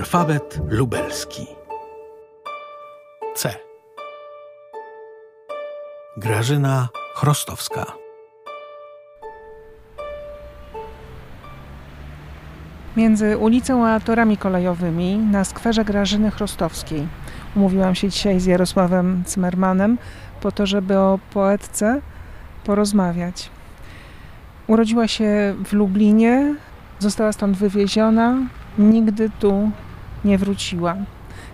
Alfabet lubelski. C. Grażyna Chrostowska. Między ulicą a torami kolejowymi na skwerze Grażyny Chrostowskiej. Umówiłam się dzisiaj z Jarosławem Cmermanem po to, żeby o poetce porozmawiać. Urodziła się w Lublinie, została stąd wywieziona, nigdy tu nie wróciła.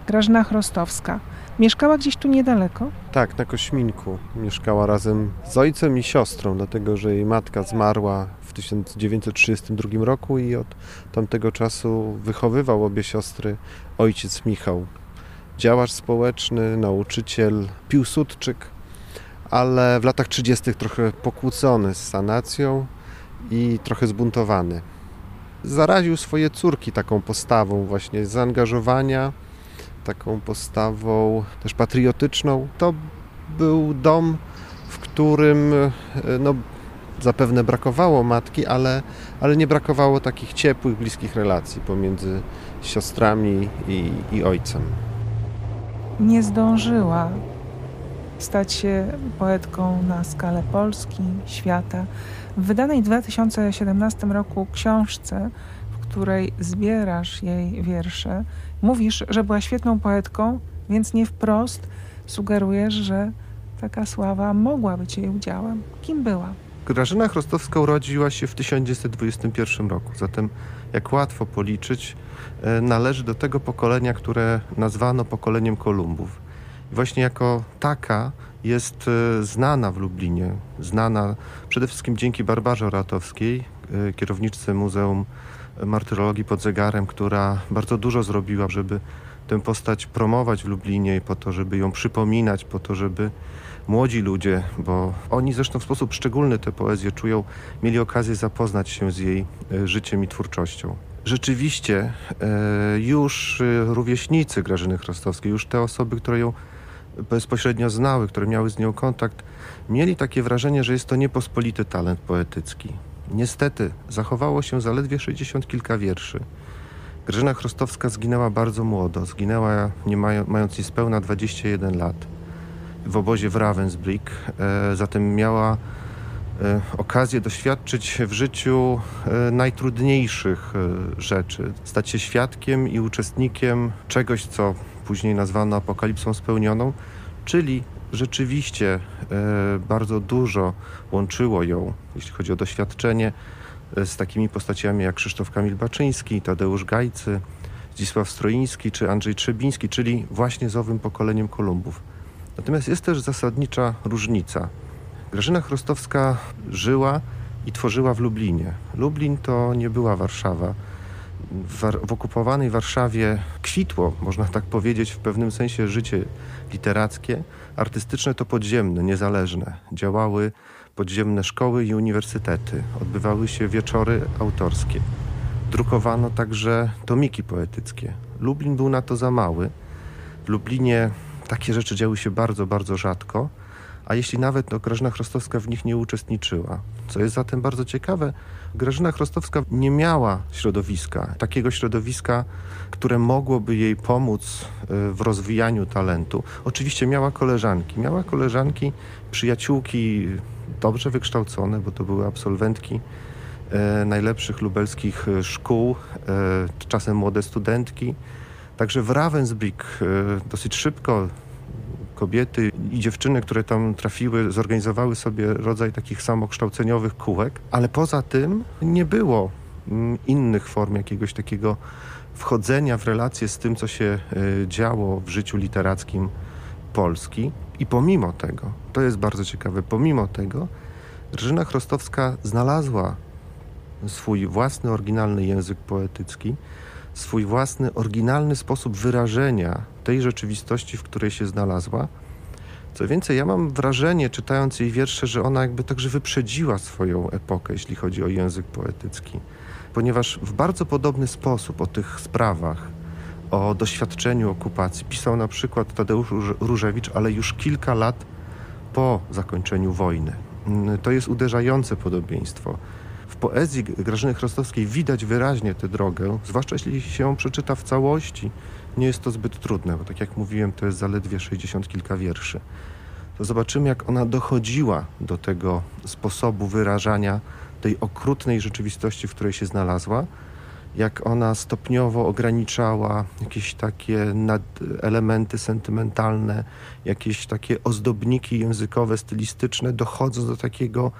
Grażyna Chrostowska. Mieszkała gdzieś tu niedaleko? Tak, na Kośminku. Mieszkała razem z ojcem i siostrą, dlatego że jej matka zmarła w 1932 roku i od tamtego czasu wychowywał obie siostry ojciec Michał. Działacz społeczny, nauczyciel, Piłsudczyk, ale w latach 30. trochę pokłócony z sanacją i trochę zbuntowany. Zaraził swoje córki taką postawą właśnie zaangażowania, taką postawą też patriotyczną. To był dom, w którym e, no, zapewne brakowało matki, ale, ale nie brakowało takich ciepłych, bliskich relacji pomiędzy siostrami i, i ojcem. Nie zdążyła stać się poetką na skalę Polski, świata. W wydanej w 2017 roku książce, w której zbierasz jej wiersze, mówisz, że była świetną poetką, więc nie wprost sugerujesz, że taka sława mogła być jej udziałem. Kim była? Grażyna Chrostowska urodziła się w 1921 roku, zatem jak łatwo policzyć, e, należy do tego pokolenia, które nazwano pokoleniem Kolumbów. Właśnie jako taka jest e, znana w Lublinie, znana przede wszystkim dzięki Barbarze Oratowskiej, e, kierowniczce Muzeum Martyrologii pod Zegarem, która bardzo dużo zrobiła, żeby tę postać promować w Lublinie, po to, żeby ją przypominać, po to, żeby młodzi ludzie, bo oni zresztą w sposób szczególny tę poezję czują, mieli okazję zapoznać się z jej e, życiem i twórczością. Rzeczywiście już rówieśnicy Grażyny Chrostowskiej, już te osoby, które ją bezpośrednio znały, które miały z nią kontakt, mieli takie wrażenie, że jest to niepospolity talent poetycki. Niestety zachowało się zaledwie 60 kilka wierszy. Grażyna Chrostowska zginęła bardzo młodo, zginęła nie mają, mając niespełna 21 lat w obozie w Ravensbrück, e, zatem miała e, okazję doświadczyć w życiu e, najtrudniejszych e, rzeczy, stać się świadkiem i uczestnikiem czegoś, co później nazwano apokalipsą spełnioną, czyli rzeczywiście e, bardzo dużo łączyło ją, jeśli chodzi o doświadczenie, e, z takimi postaciami jak Krzysztof Kamil Baczyński, Tadeusz Gajcy, Zdzisław Stroiński czy Andrzej Trzebiński, czyli właśnie z owym pokoleniem Kolumbów. Natomiast jest też zasadnicza różnica. Grażyna Chrostowska żyła i tworzyła w Lublinie. Lublin to nie była Warszawa w, okupowanej Warszawie kwitło, można tak powiedzieć, w pewnym sensie życie literackie, artystyczne to podziemne, niezależne. Działały podziemne szkoły i uniwersytety, odbywały się wieczory autorskie. Drukowano także tomiki poetyckie. Lublin był na to za mały. W Lublinie takie rzeczy działy się bardzo, bardzo rzadko a jeśli nawet no, Grażyna Chrostowska w nich nie uczestniczyła. Co jest zatem bardzo ciekawe, Grażyna Chrostowska nie miała środowiska, takiego środowiska, które mogłoby jej pomóc e, w rozwijaniu talentu. Oczywiście miała koleżanki, miała koleżanki, przyjaciółki dobrze wykształcone, bo to były absolwentki e, najlepszych lubelskich szkół, czasem młode studentki. Także w Ravensbrück dosyć szybko kobiety i dziewczyny, które tam trafiły, zorganizowały sobie rodzaj takich samokształceniowych kółek, ale poza tym nie było mm, innych form jakiegoś takiego wchodzenia w relacje z tym, co się e, działo w życiu literackim Polski. I pomimo tego, to jest bardzo ciekawe, pomimo tego, Grażyna Chrostowska znalazła swój własny, oryginalny język poetycki, swój własny, oryginalny sposób wyrażenia tej rzeczywistości, w której się znalazła. Co więcej, ja mam wrażenie, czytając jej wiersze, że ona jakby także wyprzedziła swoją epokę, jeśli chodzi o język poetycki, ponieważ w bardzo podobny sposób o tych sprawach, o doświadczeniu okupacji pisał na przykład Tadeusz Różewicz, ale już kilka lat po zakończeniu wojny. To jest uderzające podobieństwo. W poezji Grażyny Chrostowskiej widać wyraźnie tę drogę, zwłaszcza jeśli się ją przeczyta w całości, nie jest to zbyt trudne, bo tak jak mówiłem, to jest zaledwie 60 kilka wierszy. To zobaczymy, jak ona dochodziła do tego sposobu wyrażania tej okrutnej rzeczywistości, w której się znalazła, jak ona stopniowo ograniczała jakieś takie elementy sentymentalne, jakieś takie ozdobniki językowe, stylistyczne, dochodząc do takiego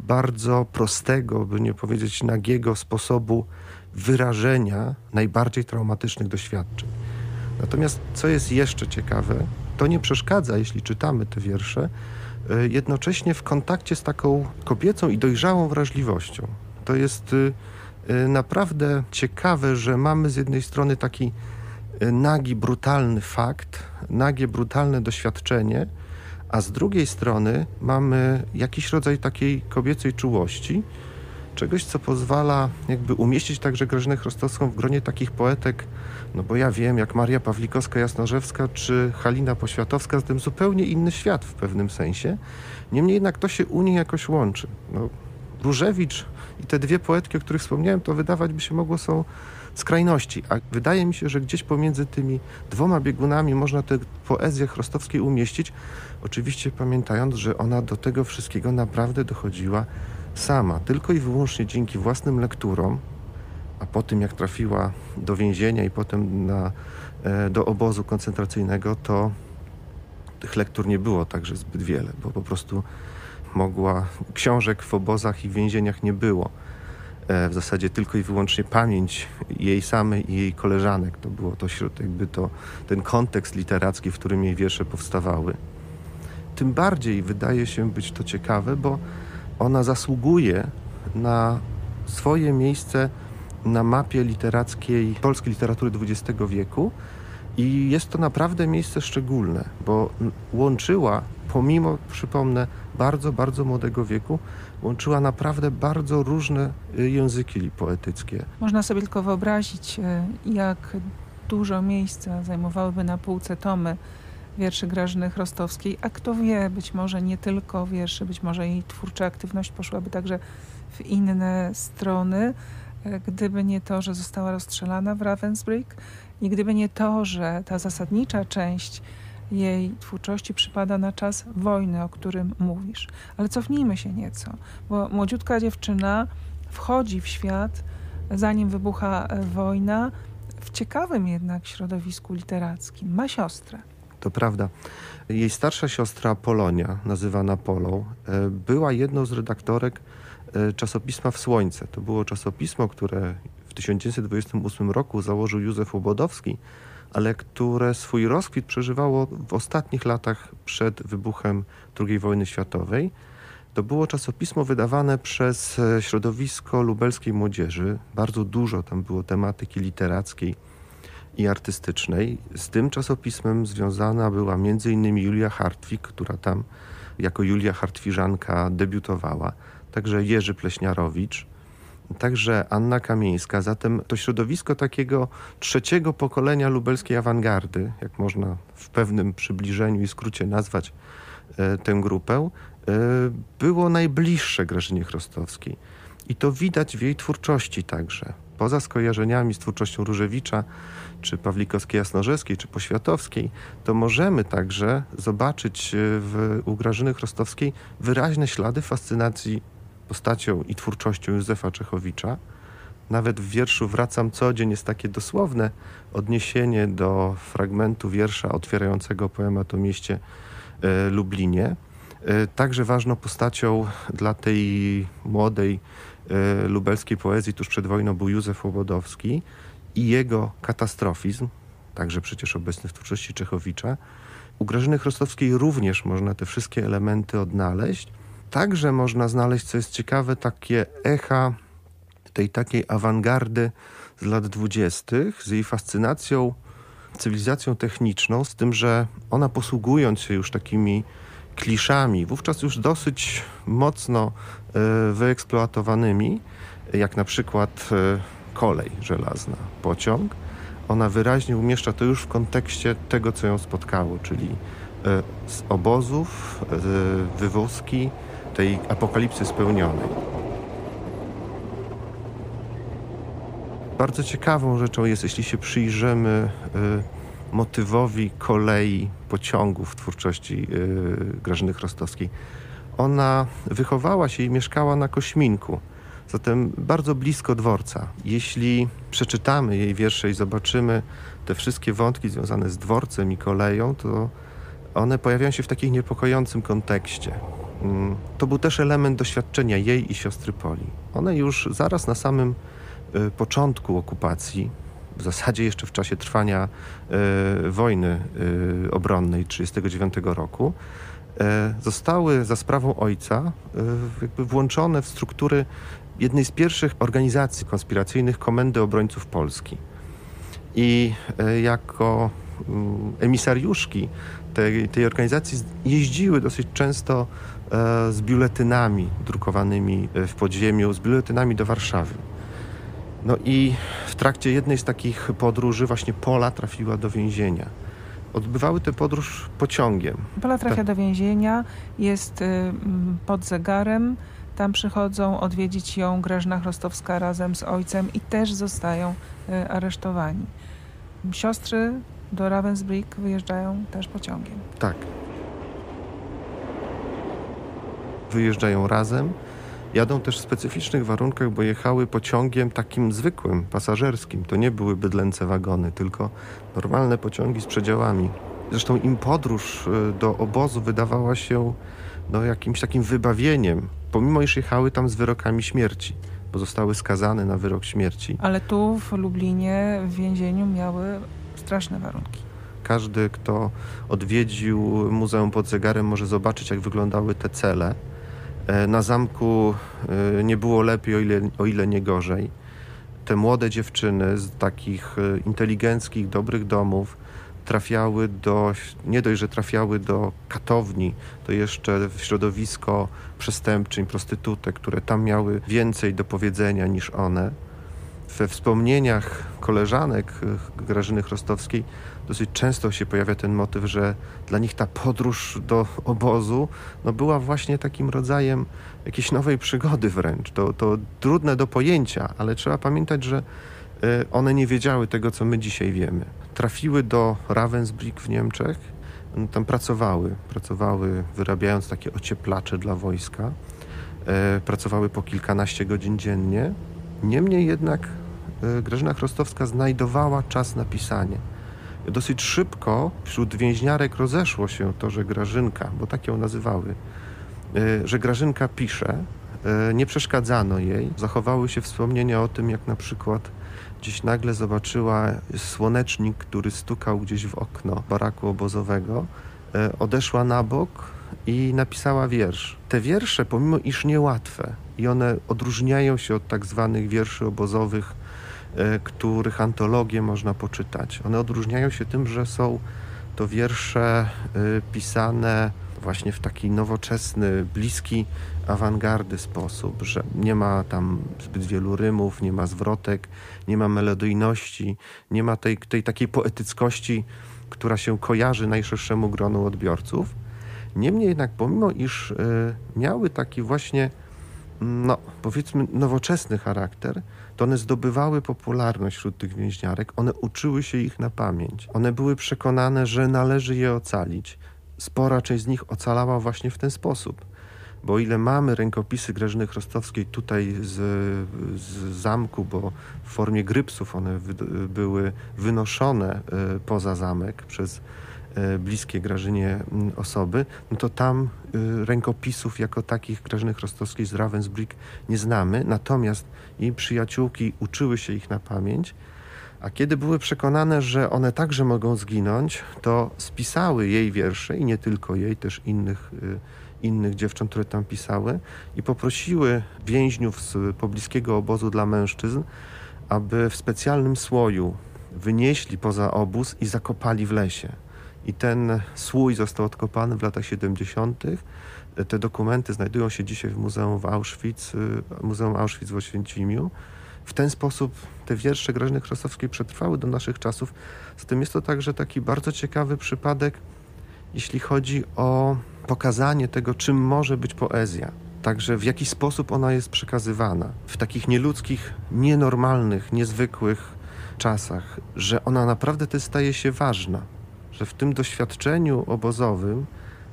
bardzo prostego, by nie powiedzieć nagiego sposobu wyrażenia najbardziej traumatycznych doświadczeń. Natomiast co jest jeszcze ciekawe, to nie przeszkadza, jeśli czytamy te wiersze, e, jednocześnie w kontakcie z taką kobiecą i dojrzałą wrażliwością. To jest e, e, naprawdę ciekawe, że mamy z jednej strony taki nagi, brutalny fakt, nagie, brutalne doświadczenie, a z drugiej strony mamy jakiś rodzaj takiej kobiecej czułości, czegoś, co pozwala jakby umieścić także Grażynę Chrostowską w gronie takich poetek, no bo ja wiem, jak Maria Pawlikowska-Jasnorzewska czy Halina Poświatowska, z tym zupełnie inny świat w pewnym sensie. Niemniej jednak to się u nich jakoś łączy. No, Różewicz i te dwie poetki, o których wspomniałem, to wydawać by się mogło są skrajności, a wydaje mi się, że gdzieś pomiędzy tymi dwoma biegunami można tę poezję Chrostowskiej umieścić, oczywiście pamiętając, że ona do tego wszystkiego naprawdę dochodziła sama, tylko i wyłącznie dzięki własnym lekturom, a po tym jak trafiła do więzienia i potem na, e, do obozu koncentracyjnego, to tych lektur nie było także zbyt wiele, bo po prostu mogła, książek w obozach i więzieniach nie było. E, w zasadzie tylko i wyłącznie pamięć jej samej i jej koleżanek. To było to jakby to, ten kontekst literacki, w którym jej wiersze powstawały. Tym bardziej wydaje się być to ciekawe, bo ona zasługuje na swoje miejsce na mapie literackiej polskiej literatury XX wieku i jest to naprawdę miejsce szczególne, bo łączyła, pomimo, przypomnę, bardzo, bardzo młodego wieku, łączyła naprawdę bardzo różne y, języki poetyckie. Można sobie tylko wyobrazić, y, jak dużo miejsca zajmowałyby na półce tomy wierszy Grażyny Chrostowskiej, a kto wie, być może nie tylko wierszy, być może jej twórcza aktywność poszłaby także w inne strony, y, gdyby nie to, że została rozstrzelana w Ravensbrück i gdyby nie to, że ta zasadnicza część jej twórczości przypada na czas wojny, o którym mówisz. Ale cofnijmy się nieco, bo młodziutka dziewczyna wchodzi w świat, zanim wybucha e, wojna, w ciekawym jednak środowisku literackim. Ma siostrę. To prawda. Jej starsza siostra Polonia, nazywana Polą, e, była jedną z redaktorek e, czasopisma W Słońce. To było czasopismo, które w 1928 roku założył Józef Łobodowski, ale które swój rozkwit przeżywało w ostatnich latach przed wybuchem II wojny światowej. To było czasopismo wydawane przez e, środowisko lubelskiej młodzieży. Bardzo dużo tam było tematyki literackiej i artystycznej. Z tym czasopismem związana była m.in. Julia Hartwig, która tam jako Julia Hartwiżanka debiutowała. Także Jerzy Pleśniarowicz także Anna Kamieńska. Zatem to środowisko takiego trzeciego pokolenia lubelskiej awangardy, jak można w pewnym przybliżeniu i skrócie nazwać e, tę grupę, e, było najbliższe Grażynie Chrostowskiej. I to widać w jej twórczości także. Poza skojarzeniami z twórczością Różewicza, czy Pawlikowskiej-Jasnorzewskiej, czy Poświatowskiej, to możemy także zobaczyć e, w, u Grażyny Chrostowskiej wyraźne ślady fascynacji postacią i twórczością Józefa Czechowicza. Nawet w wierszu Wracam co dzień jest takie dosłowne odniesienie do fragmentu wiersza otwierającego poemat o mieście e, Lublinie. E, także ważną postacią dla tej młodej e, lubelskiej poezji tuż przed wojną był Józef Łobodowski i jego katastrofizm, także przecież obecny w twórczości Czechowicza. U Grażyny Chrostowskiej również można te wszystkie elementy odnaleźć. Także można znaleźć, co jest ciekawe, takie echa tej takiej awangardy z lat dwudziestych, z jej fascynacją cywilizacją techniczną, z tym, że ona posługując się już takimi kliszami, wówczas już dosyć mocno y, wyeksploatowanymi, jak na przykład y, kolej żelazna, pociąg, ona wyraźnie umieszcza to już w kontekście tego, co ją spotkało, czyli y, z obozów, wywózki, tej apokalipsy spełnionej. Bardzo ciekawą rzeczą jest, jeśli się przyjrzymy y, motywowi kolei pociągów w twórczości y, Grażyny Chrostowskiej. Ona wychowała się i mieszkała na Kośminku, zatem bardzo blisko dworca. Jeśli przeczytamy jej wiersze i zobaczymy te wszystkie wątki związane z dworcem i koleją, to one pojawiają się w takim niepokojącym kontekście. Mm, To był też element doświadczenia jej i siostry Poli. One już zaraz na samym y, początku okupacji, w zasadzie jeszcze w czasie trwania y, wojny y, obronnej 1939 roku, zostały za sprawą ojca włączone w struktury jednej z pierwszych organizacji konspiracyjnych Komendy Obrońców Polski. I jako emisariuszki tej, tej organizacji jeździły dosyć często e, z biuletynami drukowanymi e, w podziemiu, z biuletynami do Warszawy. No i w trakcie jednej z takich podróży właśnie Pola trafiła do więzienia. Odbywały tę podróż pociągiem. Pola trafia Tak. do więzienia, jest y, mm, pod zegarem. Tam przychodzą odwiedzić ją Grażyna Chrostowska razem z ojcem i też zostają y, aresztowani. Siostry do Ravensbrück wyjeżdżają też pociągiem. Tak. Wyjeżdżają razem. Jadą też w specyficznych warunkach, bo jechały pociągiem takim zwykłym, pasażerskim. To nie były bydlęce wagony, tylko normalne pociągi z przedziałami. Zresztą im podróż y, do obozu wydawała się no, jakimś takim wybawieniem, pomimo iż jechały tam z wyrokami śmierci, bo zostały skazane na wyrok śmierci. Ale tu w Lublinie w więzieniu miały straszne warunki. Każdy, kto odwiedził Muzeum pod Zegarem, może zobaczyć, jak wyglądały te cele. E, Na zamku e, nie było lepiej, o ile, o ile nie gorzej. Te młode dziewczyny z takich e, inteligenckich, dobrych domów trafiały do, nie dość, że trafiały do katowni, to jeszcze w środowisko przestępczyń, prostytutek, które tam miały więcej do powiedzenia niż one. We wspomnieniach koleżanek e, Grażyny Chrostowskiej dosyć często się pojawia ten motyw, że dla nich ta podróż do obozu no była właśnie takim rodzajem jakiejś nowej przygody wręcz. To, to trudne do pojęcia, ale trzeba pamiętać, że e, one nie wiedziały tego, co my dzisiaj wiemy. Trafiły do Ravensbrück w Niemczech, no, tam pracowały, pracowały wyrabiając takie ocieplacze dla wojska. Pracowały po kilkanaście godzin dziennie. Niemniej jednak e, Grażyna Chrostowska znajdowała czas na pisanie. Dosyć szybko wśród więźniarek rozeszło się to, że Grażynka, bo tak ją nazywały, e, że Grażynka pisze. E, Nie przeszkadzano jej. Zachowały się wspomnienia o tym, jak na przykład gdzieś nagle zobaczyła słonecznik, który stukał gdzieś w okno baraku obozowego. Odeszła na bok i napisała wiersz. Te wiersze, pomimo iż niełatwe, i one odróżniają się od tak zwanych wierszy obozowych, e, których antologię można poczytać. One odróżniają się tym, że są to wiersze e, pisane właśnie w taki nowoczesny, bliski awangardy sposób, że nie ma tam zbyt wielu rymów, nie ma zwrotek, nie ma melodyjności, nie ma tej, tej takiej poetyckości, która się kojarzy najszerszemu gronu odbiorców. Niemniej jednak, pomimo iż y, miały taki właśnie, no powiedzmy, nowoczesny charakter, to one zdobywały popularność wśród tych więźniarek, one uczyły się ich na pamięć. One były przekonane, że należy je ocalić. Spora część z nich ocalała właśnie w ten sposób. Bo o ile mamy rękopisy Grażyny Chrostowskiej tutaj z, z zamku, bo w formie grypsów one wy, były wynoszone e, poza zamek przez e, bliskie Grażynie osoby, no to tam e, rękopisów jako takich Grażyny Chrostowskiej z Ravensbrück nie znamy. Natomiast jej przyjaciółki uczyły się ich na pamięć, a kiedy były przekonane, że one także mogą zginąć, to spisały jej wiersze i nie tylko jej, też innych, y, innych dziewcząt, które tam pisały i poprosiły więźniów z pobliskiego obozu dla mężczyzn, aby w specjalnym słoju wynieśli poza obóz i zakopali w lesie. I ten słój został odkopany w latach 70. Te dokumenty znajdują się dzisiaj w Muzeum w Auschwitz, y, Muzeum Auschwitz w Oświęcimiu. W ten sposób te wiersze Grażyny Chrostowskiej przetrwały do naszych czasów. Zatem jest to także taki bardzo ciekawy przypadek, jeśli chodzi o pokazanie tego, czym może być poezja. Także w jaki sposób ona jest przekazywana w takich nieludzkich, nienormalnych, niezwykłych czasach, że ona naprawdę też staje się ważna, że w tym doświadczeniu obozowym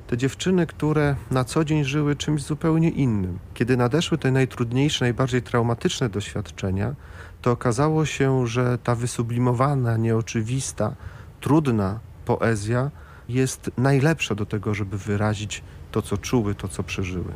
te dziewczyny, które na co dzień żyły czymś zupełnie innym, kiedy nadeszły te najtrudniejsze, najbardziej traumatyczne doświadczenia, to okazało się, że ta wysublimowana, nieoczywista, trudna poezja jest najlepsza do tego, żeby wyrazić to, co czuły, to, co przeżyły.